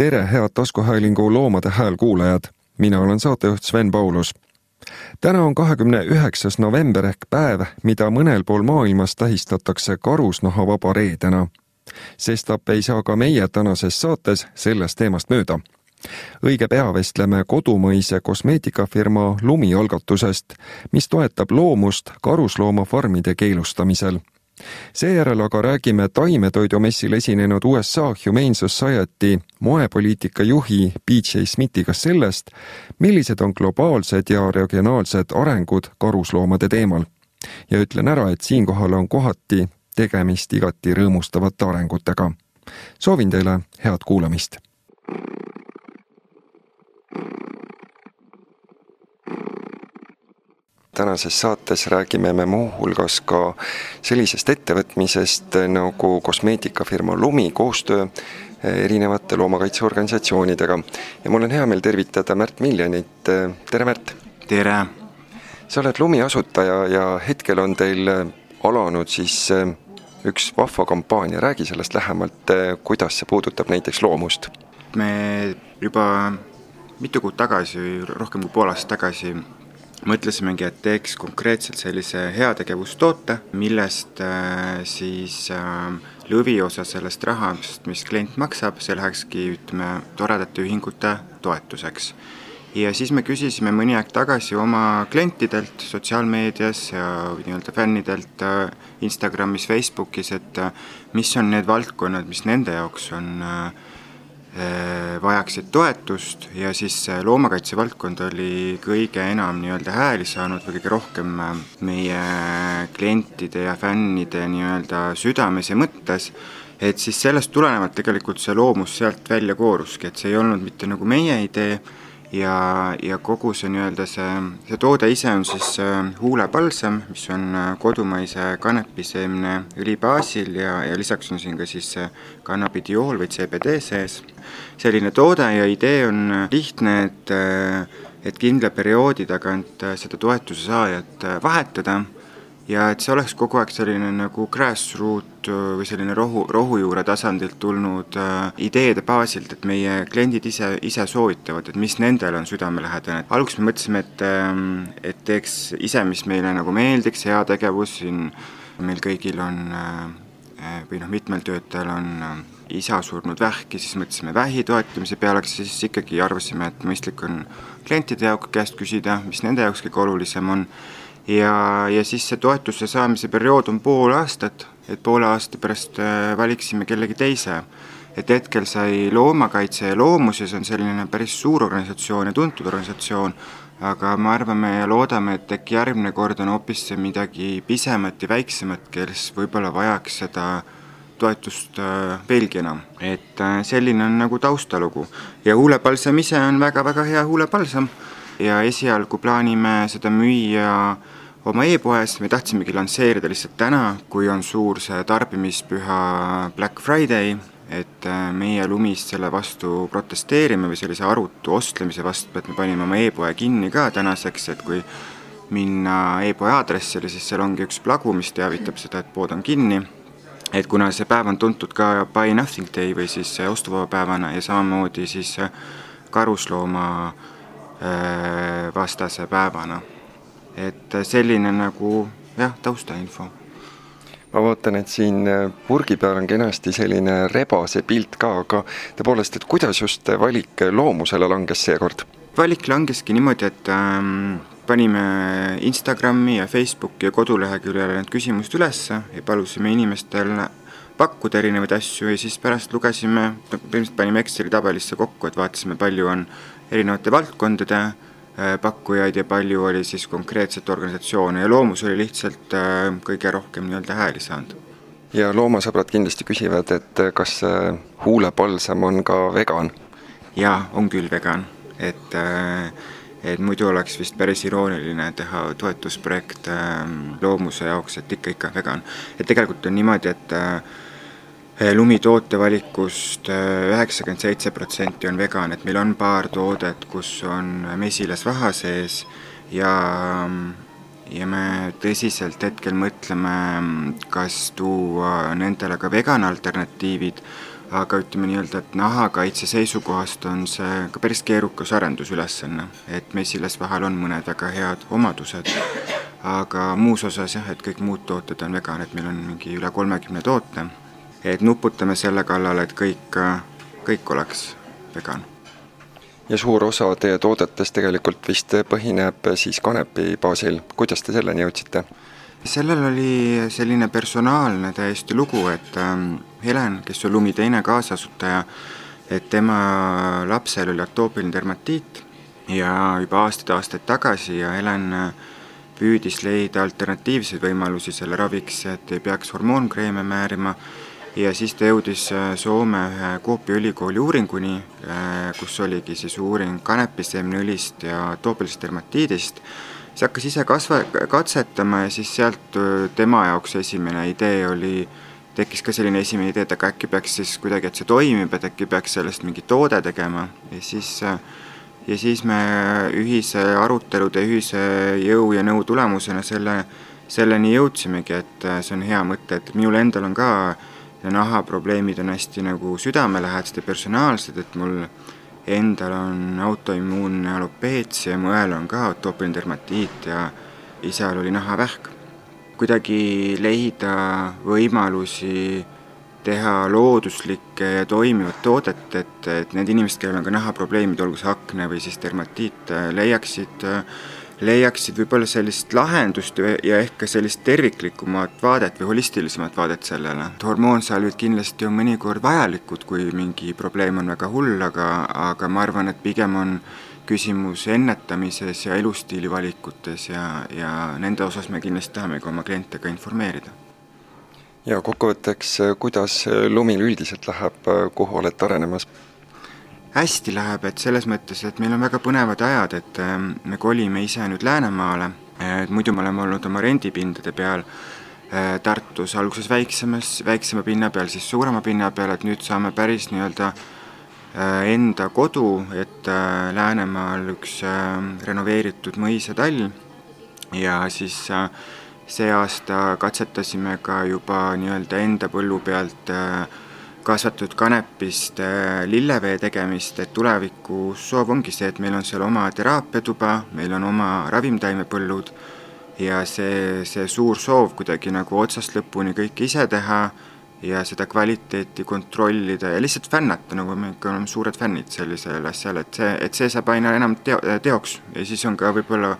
tere, head taskuhäälingu Loomade Hääl kuulajad! mina olen saatejuht Sven Paulus. täna on kahekümne üheksas november ehk päev, mida mõnel pool maailmas tähistatakse karusnahavaba reedena. sestap ei saa ka meie tänases saates sellest teemast mööda õige pea vestleme kodumõise kosmeetikafirma Lumi algatusest, mis toetab loomust karusloomafarmide keelustamisel seejärel aga räägime taimetoidumessil esinenud USA Humane Society moepoliitika juhi BJ Smithiga sellest, millised on globaalsed ja regionaalsed arengud karusloomade teemal. ja ütlen ära, et siinkohal on kohati tegemist igati rõõmustavate arengutega. soovin teile head kuulamist tänases saates räägime me muuhulgas ka sellisest ettevõtmisest nagu kosmeetikafirma Lumi koostöö erinevate loomakaitseorganisatsioonidega. ja mul on hea meel tervitada Märt Miljonit, tere Märt! tere! sa oled Lumi asutaja ja hetkel on teil alanud siis üks vahva kampaania, räägi sellest lähemalt, kuidas see puudutab näiteks loomust? me juba mitu kuud tagasi, rohkem kui pool aastat tagasi mõtlesimegi, et teeks konkreetselt sellise heategevustoote, millest äh, siis äh, lõviosa sellest rahast, mis klient maksab, see lähekski, ütleme, toredate ühingute toetuseks. ja siis me küsisime mõni aeg tagasi oma klientidelt sotsiaalmeedias ja nii-öelda fännidelt äh, Instagramis, Facebookis, et mis on need valdkonnad, mis nende jaoks on äh, vajaksid toetust ja siis loomakaitse valdkond oli kõige enam nii-öelda hääli saanud või kõige rohkem äh, meie klientide ja fännide nii-öelda südames ja mõttes, et siis sellest tulenevalt tegelikult see loomus sealt välja kooruski, et see ei olnud mitte nagu meie idee, ja, ja kogu see nii-öelda see, see toode ise on siis äh, huulepalsam, mis on äh, kodumaise kanepiseemne õli baasil ja, ja lisaks on siin ka siis kannabidiool või CBD sees. selline toode ja idee on äh, lihtne, et et kindla perioodi tagant seda toetuse saajat vahetada ja et see oleks kogu aeg selline nagu grassroot äh, või selline rohu, rohujuure tasandilt tulnud äh, ideede baasilt, et meie kliendid ise, ise soovitavad, et mis nendele on südamelähedane. alguses me mõtlesime, et, ähm, et teeks ise, mis meile nagu meeldiks, heategevus, siin meil kõigil on äh, või noh, mitmel töötajal on äh, isa surnud vähki, siis mõtlesime vähi toetamise peale, aga siis ikkagi arvasime, et mõistlik on klientide jaoks käest küsida, mis nende jaoks kõige olulisem on ja, ja siis see toetuse saamise periood on pool aastat, et poole aasta pärast äh, valiksime kellegi teise. et hetkel sai Loomakaitse ja Loomus ja see on selline päris suur organisatsioon ja tuntud organisatsioon, aga me arvame ja loodame, et äkki järgmine kord on hoopis midagi pisemat ja väiksemat, kes võib-olla vajaks seda toetust äh, veelgi enam. et äh, selline on nagu taustalugu. ja huulepalsam ise on väga-väga hea huulepalsam ja esialgu plaanime seda müüa oma e-poes, me tahtsimegi lansseerida lihtsalt täna, kui on suur see tarbimispüha Black Friday, et äh, meie Lumis selle vastu protesteerime või sellise arutu ostlemise vastu, et me panime oma e-poe kinni ka tänaseks, et kui minna e-poe aadressile, siis seal ongi üks plagu, mis teavitab seda, et pood on kinni. et kuna see päev on tuntud ka Buy Nothing Day või siis ostuvaba päevana ja samamoodi siis karuslooma äh, vastase päevana et selline nagu jah, taustainfo. ma vaatan, et siin äh, purgi peal on kenasti selline rebase pilt ka, aga tõepoolest, et kuidas just valik loomusele langes seekord? valik langeski niimoodi, et ähm, panime Instagrami ja Facebooki ja koduleheküljele need küsimused ülesse ja palusime inimestel pakkuda erinevaid asju ja siis pärast lugesime, põhimõtteliselt panime Exceli tabelisse kokku, et vaatasime, palju on erinevate valdkondade Äh, pakkujaid ja palju oli siis konkreetset organisatsioone ja Loomus oli lihtsalt äh, kõige rohkem nii-öelda hääli saanud. ja loomasõbrad kindlasti küsivad, et äh, kas huulepalsam on ka vegan? jaa, on küll vegan, et et muidu oleks vist päris irooniline teha toetusprojekt loomuse jaoks, et ikka, ikka vegan. et tegelikult on niimoodi, et Eh, lumitoote valikust eh, üheksakümmend seitse protsenti on vegan, et meil on paar toodet, kus on mesilasvaha sees ja ja me tõsiselt hetkel mõtleme, kas tuua nendele ka vegan alternatiivid, aga ütleme nii-öelda, et nahakaitse seisukohast on see ka päris keerukas arendusülesanne, et mesilas vahel on mõned väga head omadused, aga muus osas jah, et kõik muud tooted on vegan, et meil on mingi üle kolmekümne toote, et nuputame selle kallale, et kõik, kõik oleks vegan. Ja suur osa teie toodetest tegelikult vist põhineb siis kanepi baasil, kuidas te selleni jõudsite? sellel oli selline personaalne täiesti lugu, et ähm, Helen, kes on Lumi teine kaasasutaja, et tema lapsel oli atoopiline dermatiit ja juba aastaid-aastaid tagasi ja Helen äh, püüdis leida alternatiivseid võimalusi selle raviks, et ei peaks hormoonkreeme määrima ja siis ta jõudis äh, Soome ühe Kuopio ülikooli uuringuni, äh, kus oligi siis uuring kanepiseemneõlist ja atoopilisest dermatiidist, siis hakkas ise kasva-, katsetama ja siis sealt äh, tema jaoks esimene idee oli, tekkis ka selline esimene idee, et aga äkki peaks siis kuidagi, et see toimib, et äkki peaks sellest mingi toode tegema. Ja siis ja siis me ühise arutelude, ühise jõu ja nõu tulemusena selle, selleni jõudsimegi, et see on hea mõte, et minul endal on ka äh, ja nahaprobleemid on hästi nagu südamelähedased ja personaalsed, et mul endal on autoimmuunne alopeetsia, mu õel on ka atoopiline dermatiit ja isal oli nahavähk. kuidagi leida võimalusi teha looduslikke ja toimivat toodet, et, et need inimesed, kellel on ka nahaprobleemid, olgu see akne või siis dermatiit, leiaksid äh, leiaksid võib-olla sellist lahendust ja ehk ka sellist terviklikumat vaadet või holistilisemat vaadet sellele. hormoonsalvid kindlasti on mõnikord vajalikud, kui mingi probleem on väga hull, aga, aga ma arvan, et pigem on küsimus ennetamises ja elustiili valikutes ja, ja nende osas me kindlasti tahame ka oma kliente ka informeerida. ja kokkuvõtteks, kuidas Lumil üldiselt läheb, kuhu olete arenemas? Hästi läheb, et selles mõttes, et meil on väga põnevad ajad, et ähm, me kolime ise nüüd Läänemaale, et muidu me oleme olnud oma rendipindade peal äh, Tartus, alguses väiksemas, väiksema pinna peal, siis suurema pinna peal, et nüüd saame päris nii-öelda äh, enda kodu, et äh, Läänemaal üks renoveeritud mõisatall ja siis see aasta katsetasime ka juba nii-öelda enda põllu pealt äh, kasvatatud kanepist äh, lillevee tegemist, et tulevikus soov ongi see, et meil on seal oma teraapiatuba, meil on oma ravimtaimepõllud ja see, see suur soov kuidagi nagu otsast lõpuni kõike ise teha ja seda kvaliteeti kontrollida ja lihtsalt fännata, nagu me ikka oleme suured fännid sellisel asjal, et see, et see saab aina enam teo-, teoks ja siis on ka võib-olla,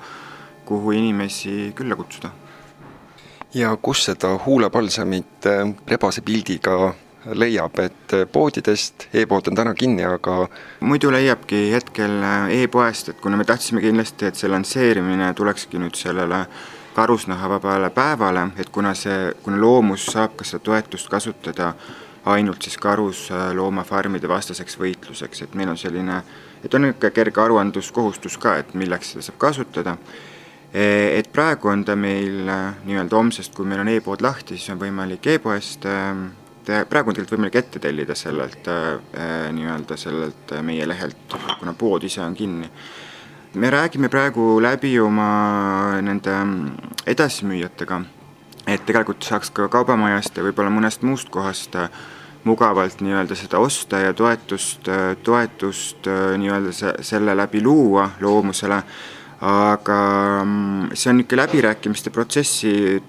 kuhu inimesi külla kutsuda. ja kus seda huulepalsamit äh, rebase pildiga leiab, et poodidest, e-pood on täna kinni, aga muidu leiabki hetkel e-poest, et kuna me tahtsime kindlasti, et see lansseerimine tulekski nüüd sellele karusnahavabale päevale, et kuna see, kuna loomus saab ka seda toetust kasutada ainult siis karusloomafarmide vastaseks võitluseks, et meil on selline, et on niisugune kerge aruandluskohustus ka, et milleks seda saab kasutada, et praegu on ta meil nii-öelda homsest, kui meil on e-pood lahti, siis on võimalik e-poest et praegu on tegelikult võimalik ette tellida sellelt äh, äh, nii-öelda sellelt meie lehelt, kuna pood ise on kinni. me räägime praegu läbi oma nende mm, edasimüüjatega, et tegelikult saaks ka kaubamajast ja võib-olla mõnest muust kohast mugavalt nii-öelda seda osta ja toetust, toetust nii-öelda selle läbi luua loomusele, aga mm, see on niisugune läbirääkimiste protsessi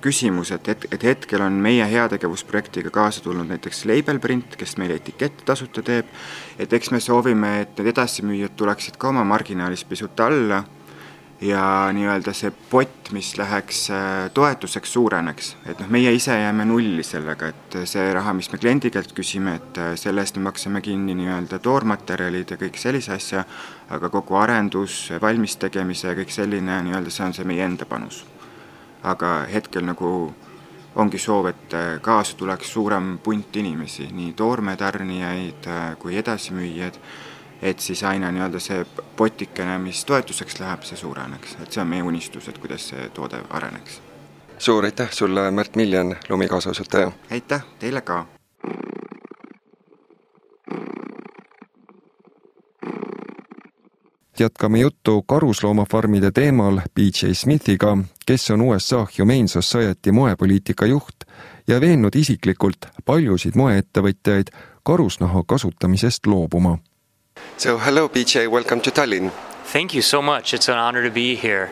küsimus, et, et, et hetkel on meie heategevusprojektiga kaasa tulnud näiteks Label Print, kes meile etikette tasuta teeb, et eks me soovime, et need edasimüüjad tuleksid ka oma marginaalis pisut alla ja nii-öelda see pott, mis läheks äh, toetuseks, suureneks. et noh, meie ise jääme nulli sellega, et see raha, mis me kliendi käest küsime, et äh, selle eest me maksame kinni nii-öelda toormaterjalid ja kõik sellise asja, aga kogu arendus, valmistegemise ja kõik selline nii-öelda, see on see meie enda panus aga hetkel nagu ongi soov, et äh, kaasa tuleks suurem punt inimesi, nii toormetarnijaid äh, kui edasimüüjad, et siis aina nii-öelda see potikene, mis toetuseks läheb, see suureneks, et see on meie unistus, et kuidas see toode areneks. suur aitäh sulle, Märt Miljan, Lumi kaasasutaja! aitäh, teile ka! Jätkame juttu karusloomafarmide teemal BJ Smithiga, kes on USA Humane Society moepoliitika juht ja veennud isiklikult paljusid moeettevõtjaid karusnaha kasutamisest loobuma. So hello BJ, welcome to Tallinn. Thank you so much, it's an honor to be here.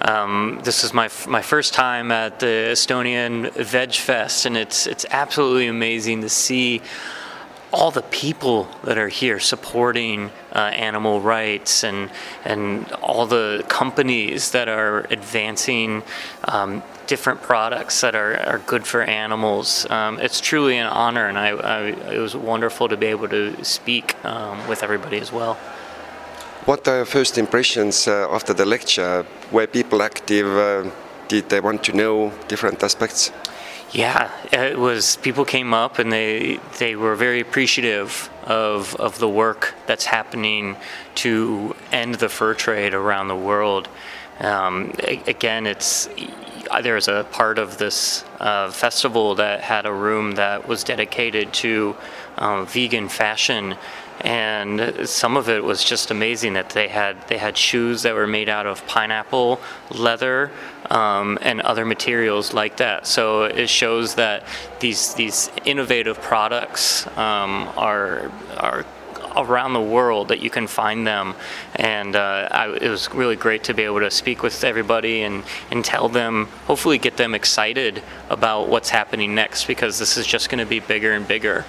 Um, this is my my first time at the Estonian Veg Fest, and it's it's absolutely amazing to see all the people that are here supporting uh, animal rights and and all the companies that are advancing um, different products that are, are good for animals. Um, it's truly an honor, and I, I, it was wonderful to be able to speak um, with everybody as well. What are your first impressions uh, after the lecture? Were people active? Uh, did they want to know different aspects? Yeah, it was. People came up and they they were very appreciative of of the work that's happening to end the fur trade around the world. Um, again, it's there's a part of this uh, festival that had a room that was dedicated to um, vegan fashion and some of it was just amazing that they had they had shoes that were made out of pineapple leather um, and other materials like that. So it shows that these these innovative products um, are are around the world that you can find them. And uh, I, it was really great to be able to speak with everybody and, and tell them, hopefully, get them excited about what's happening next because this is just going to be bigger and bigger.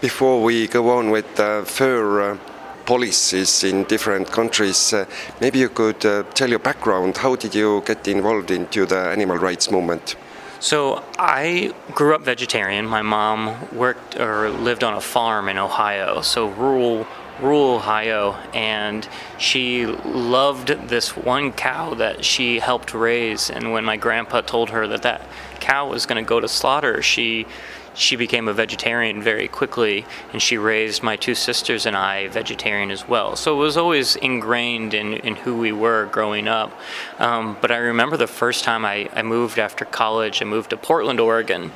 Before we go on with uh, fur uh, policies in different countries, uh, maybe you could uh, tell your background. How did you get involved into the animal rights movement? So I grew up vegetarian. My mom worked or lived on a farm in Ohio, so rural rural Ohio, and she loved this one cow that she helped raise. And when my grandpa told her that that cow was going to go to slaughter, she she became a vegetarian very quickly, and she raised my two sisters and I vegetarian as well. So it was always ingrained in, in who we were growing up. Um, but I remember the first time I, I moved after college, I moved to Portland, Oregon.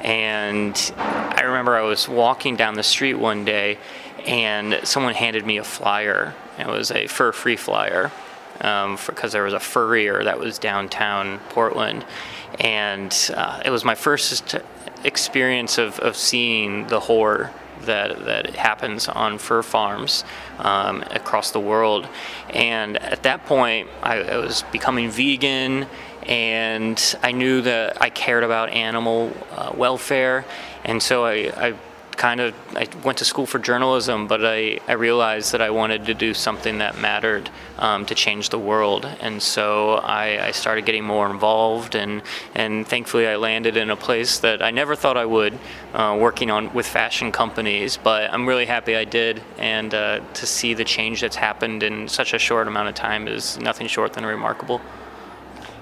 And I remember I was walking down the street one day, and someone handed me a flyer. It was a fur free flyer because um, there was a furrier that was downtown Portland. And uh, it was my first experience of, of seeing the horror that, that happens on fur farms um, across the world. And at that point, I, I, was becoming vegan, and I knew that I cared about animal uh, welfare, and so I, I kind of I went to school for journalism, but I, I realized that I wanted to do something that mattered um, to change the world, and so I, I, started getting more involved, and and thankfully I landed in a place that I never thought I would, uh, working on with fashion companies. But I'm really happy I did, and uh, to see the change that's happened in such a short amount of time is nothing short than remarkable.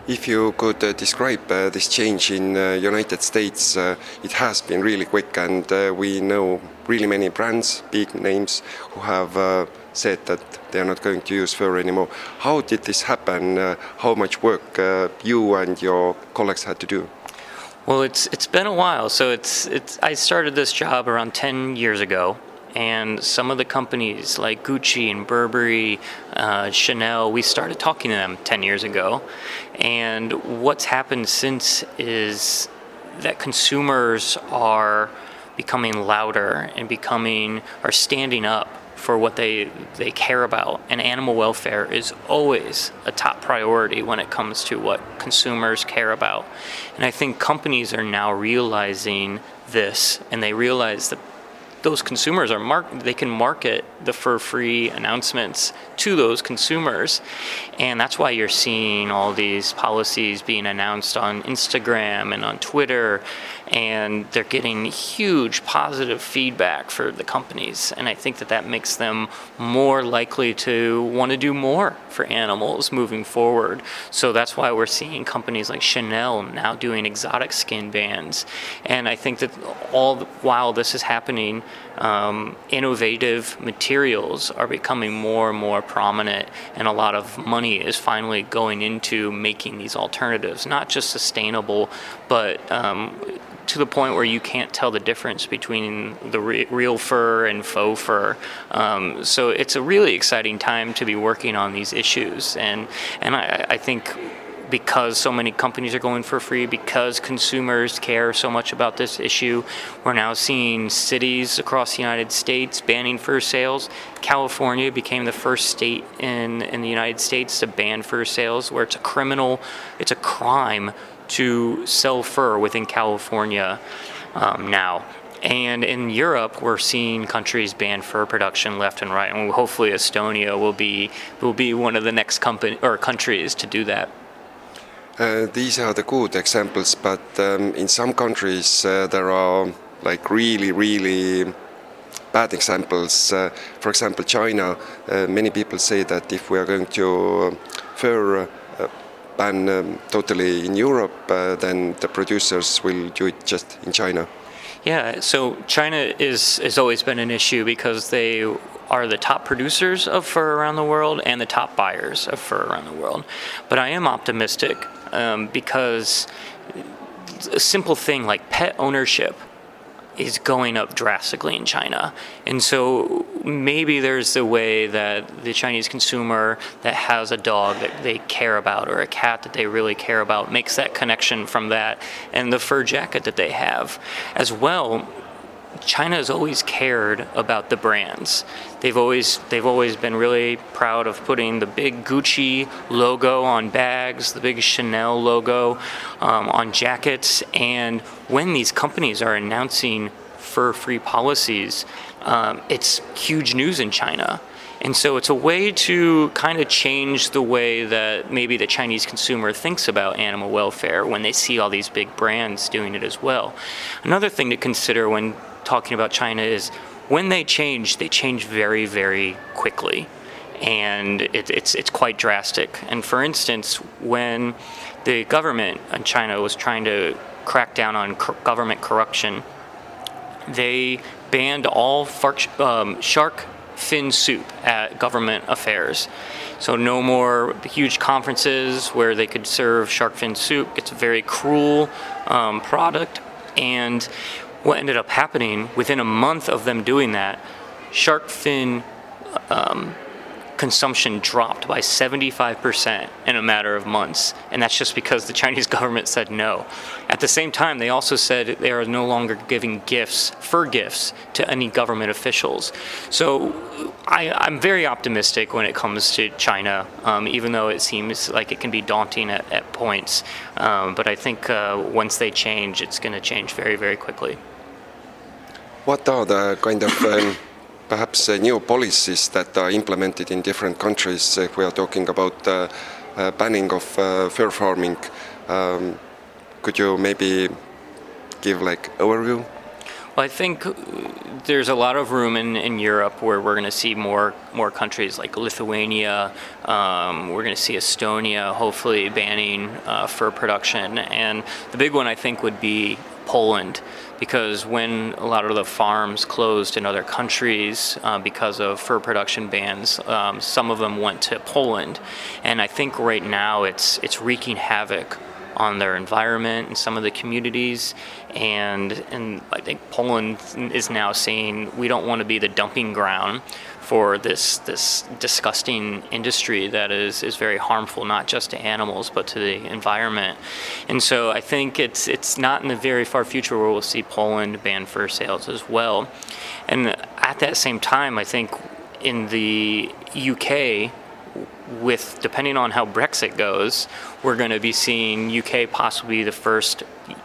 If you could uh, describe uh, this change in uh, United States, uh, it has been really quick, and uh, we know really many brands, big names, who have uh, said that they are not going to use fur anymore. How did this happen? how much work you and your colleagues had to do? Well, it's it's been a while. So it's it's I started this job around ten years ago, and some of the companies like Gucci and Burberry, uh, Chanel, we started talking to them 10 years ago. And what's happened since is that consumers are becoming louder and becoming, are standing up for what they they care about and animal welfare is always a top priority when it comes to what consumers care about and i think companies are now realizing this and they realize that those consumers are mark they can market the fur free announcements to those consumers. And that's why you're seeing all these policies being announced on Instagram and on Twitter and they're getting huge positive feedback for the companies and I think that that makes them more likely to want to do more for animals moving forward. So that's why we're seeing companies like Chanel now doing exotic skin bands and I think that all while this is happening um, innovative materials are becoming more and more prominent, and a lot of money is finally going into making these alternatives, not just sustainable, but um, to the point where you can't tell the difference between the re- real fur and faux fur. Um, so it's a really exciting time to be working on these issues, and and I, I think because so many companies are going for free, because consumers care so much about this issue. We're now seeing cities across the United States banning fur sales. California became the first state in, in the United States to ban fur sales, where it's a criminal, it's a crime to sell fur within California um, now. And in Europe, we're seeing countries ban fur production left and right, and hopefully Estonia will be will be one of the next company or countries to do that. Uh, these are the good examples, but um, in some countries uh, there are like really, really bad examples. Uh, for example, China. Uh, many people say that if we are going to fur uh, ban um, totally in Europe, uh, then the producers will do it just in China. Yeah, so China is has always been an issue because they are the top producers of fur around the world and the top buyers of fur around the world. But I am optimistic um, because a simple thing like pet ownership is going up drastically in China. And so maybe there's a way that the Chinese consumer that has a dog that they care about or a cat that they really care about makes that connection from that and the fur jacket that they have. As well, China has always cared about the brands. They've always they've always been really proud of putting the big Gucci logo on bags, the big Chanel logo um, on jackets, and when these companies are announcing fur-free policies, um, it's huge news in China. And so it's a way to kind of change the way that maybe the Chinese consumer thinks about animal welfare when they see all these big brands doing it as well. Another thing to consider when talking about China is when they change, they change very, very quickly. And it, it's, it's quite drastic. And for instance, when the government in China was trying to crack down on government corruption, they banned all um, shark fin soup at government affairs. So no more huge conferences where they could serve shark fin soup. It's a very cruel um, product. And what ended up happening within a month of them doing that, shark fin um, consumption dropped by 75% in a matter of months. And that's just because the Chinese government said no. At the same time, they also said they are no longer giving gifts, fur gifts, to any government officials. So I, am very optimistic when it comes to China, um, even though it seems like it can be daunting at, at points. Um, but I think uh, once they change, it's going to change very, very quickly. What are the kind of um, perhaps uh, new policies that are implemented in different countries if we are talking about uh, uh, banning of fur farming? Um, could you maybe give like overview? Well, I think there's a lot of room in, in Europe where we're going to see more more countries like Lithuania. Um, we're going to see Estonia hopefully banning uh, fur production, and the big one I think would be Poland because when a lot of the farms closed in other countries uh, because of fur production bans, um, some of them went to Poland, and I think right now it's it's wreaking havoc on their environment and some of the communities. And and I think Poland is now saying we don't want to be the dumping ground for this this disgusting industry that is is very harmful not just to animals but to the environment. And so I think it's it's not in the very far future where we'll see Poland ban fur sales as well. And at that same time, I think in the UK with depending on how Brexit goes, we're going to be seeing UK possibly the first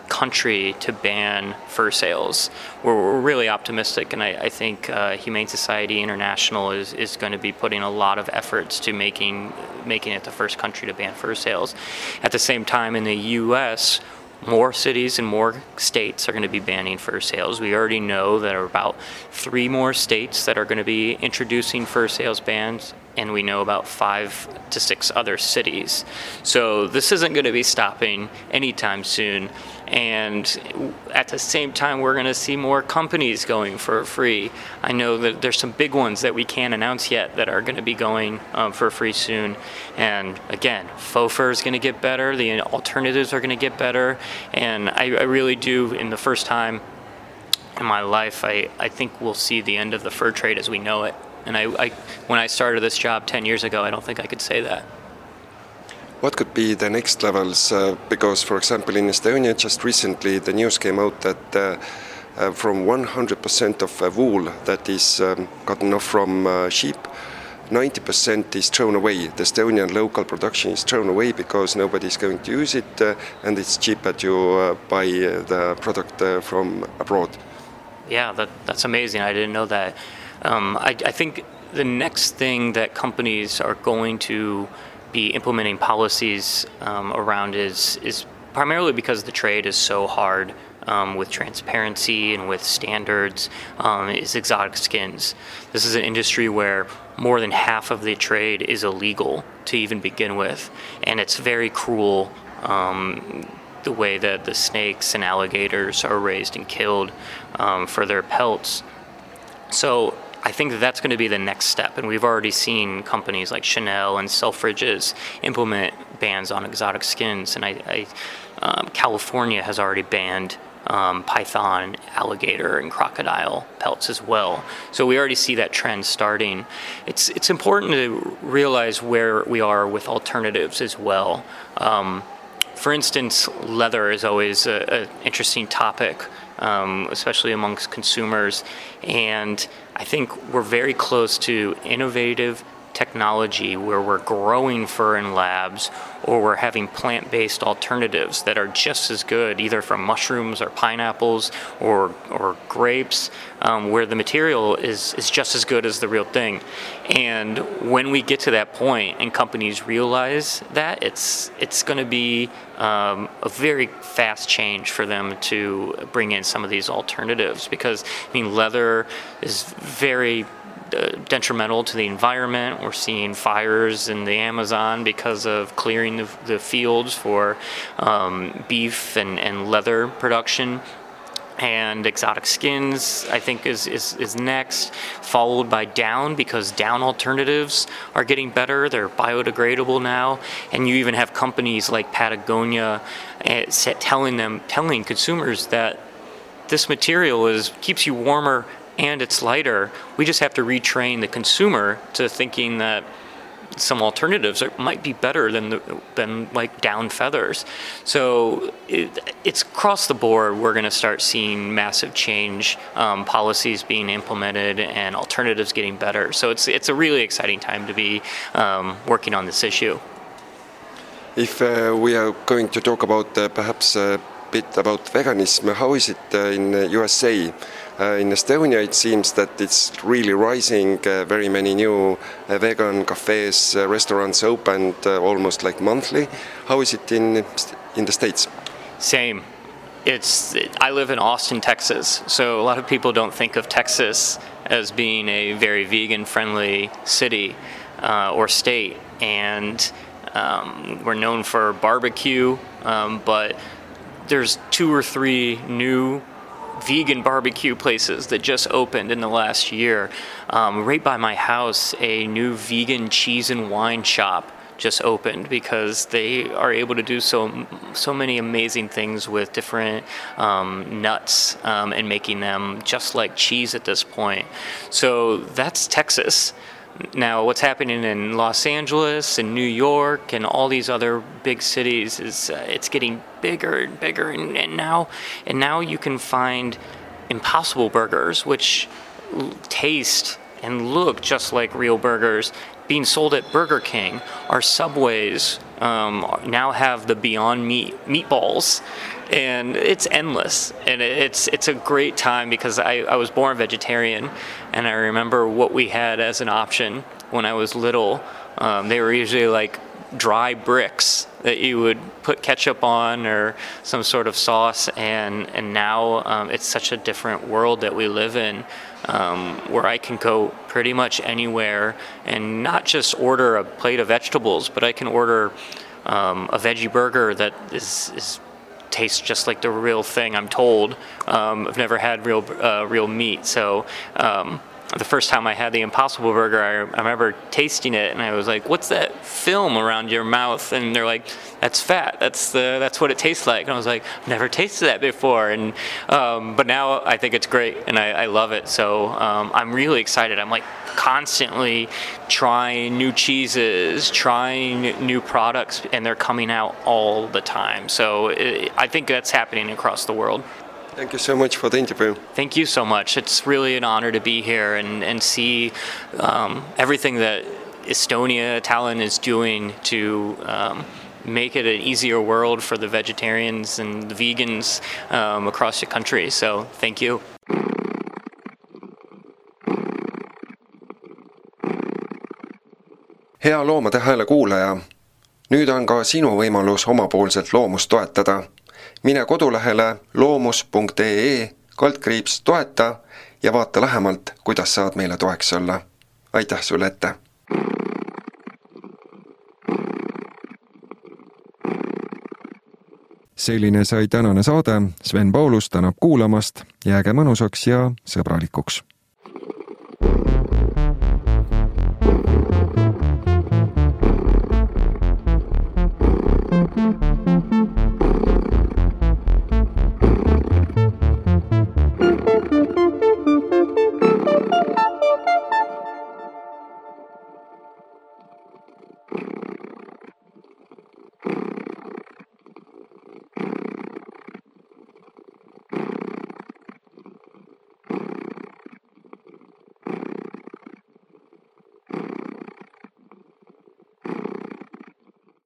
country to ban fur sales. We're, we're really optimistic, and I, I think uh, Humane Society International is, is going to be putting a lot of efforts to making making it the first country to ban fur sales. At the same time, in the U.S more cities and more states are going to be banning fur sales. We already know that there are about three more states that are going to be introducing fur sales bans and we know about five to six other cities. So this isn't going to be stopping anytime soon. And at the same time, we're going to see more companies going for free. I know that there's some big ones that we can't announce yet that are going to be going um, for free soon. And again, faux fur is going to get better, the alternatives are going to get better. And I, I really do, in the first time in my life, I, I think we'll see the end of the fur trade as we know it. And I, I, when I started this job 10 years ago, I don't think I could say that. What could be the next levels? Uh, because, for example, in Estonia, just recently the news came out that uh, uh, from 100% of uh, wool that is um, gotten off from uh, sheep, 90% is thrown away. The Estonian local production is thrown away because nobody is going to use it uh, and it's cheaper to buy the product from abroad. Yeah, that, that's amazing. I didn't know that. Um, I, I, think the next thing that companies are going to be implementing policies um, around is is primarily because the trade is so hard um, with transparency and with standards um, is exotic skins. This is an industry where more than half of the trade is illegal to even begin with, and it's very cruel. Um, the way that the snakes and alligators are raised and killed um, for their pelts. So I think that that's going to be the next step, and we've already seen companies like Chanel and Selfridges implement bans on exotic skins, and I, I um, California has already banned um, python, alligator, and crocodile pelts as well. So we already see that trend starting. It's it's important to realize where we are with alternatives as well. Um, for instance, leather is always an interesting topic um, especially amongst consumers. And I think we're very close to innovative technology where we're growing fur in labs or we're having plant based alternatives that are just as good, either from mushrooms or pineapples or, or grapes, um, where the material is, is just as good as the real thing. And when we get to that point and companies realize that, it's, it's going to be um, a very fast change for them to bring in some of these alternatives because, I mean, leather is very detrimental to the environment. We're seeing fires in the Amazon because of clearing the, the fields for um, beef and, and leather production. And exotic skins i think is, is, is next followed by down because down alternatives are getting better. They're biodegradable now. And you even have companies like patagonia uh, telling them telling consumers that this material is keeps you warmer and it's lighter. We just have to retrain the consumer to thinking that some alternatives are, might be better than the, than like down feathers. So it, it's across the board. We're going to start seeing massive change, um, policies being implemented, and alternatives getting better. So it's it's a really exciting time to be um, working on this issue. If uh, we are going to talk about uh, perhaps a bit about veganism, how is it uh, in USA? Uh, in Estonia, it seems that it's really rising. Uh, very many new uh, vegan cafes, restaurants opened almost like monthly. How is it in in the states? Same. It's I live in Austin, Texas, so a lot of people don't think of Texas as being a very vegan-friendly city uh, or state, and um, we're known for barbecue, um, but there's two or three new vegan barbecue places that just opened in the last year. Um, right by my house, a new vegan cheese and wine shop just opened because they are able to do so so many amazing things with different um, nuts um, and making them just like cheese at this point. So that's Texas. Now, what's happening in Los Angeles and New York and all these other big cities is uh, it's getting bigger and bigger, and, and now and now you can find Impossible Burgers, which taste and look just like real burgers, being sold at Burger King. Our Subways um, now have the Beyond Meat meatballs and it's endless and it's it's a great time because I, I was born vegetarian and I remember what we had as an option when I was little. Um, they were usually like dry bricks that you would put ketchup on or some sort of sauce, and and now um, it's such a different world that we live in, um, where I can go pretty much anywhere and not just order a plate of vegetables, but I can order um, a veggie burger that is, is tastes just like the real thing. I'm told. Um, I've never had real uh, real meat, so um, the first time I had the Impossible Burger, I, remember tasting it and I was like, "What's that film around your mouth?" And they're like, "That's fat. That's the that's what it tastes like." And I was like, "Never tasted that before." And um, but now I think it's great and I, I love it. So um, I'm really excited. I'm like constantly trying new cheeses, trying new products, and they're coming out all the time. So it, I think that's happening across the world. Thank you so much for the interview. Thank you so much. It's really an honor to be here and, and see um, everything that Estonia, Tallinn is doing to um, make it an easier world for the vegetarians and the vegans um, across the country. So thank you. hea Loomade Hääle kuulaja, nüüd on ka sinu võimalus omapoolselt loomust toetada mine kodulehele loomus.ee kaldkriips toeta ja vaata lähemalt, kuidas saad meile toeks olla. aitäh sulle ette! selline sai tänane saade, Sven Paulus tänab kuulamast, jääge mõnusaks ja sõbralikuks!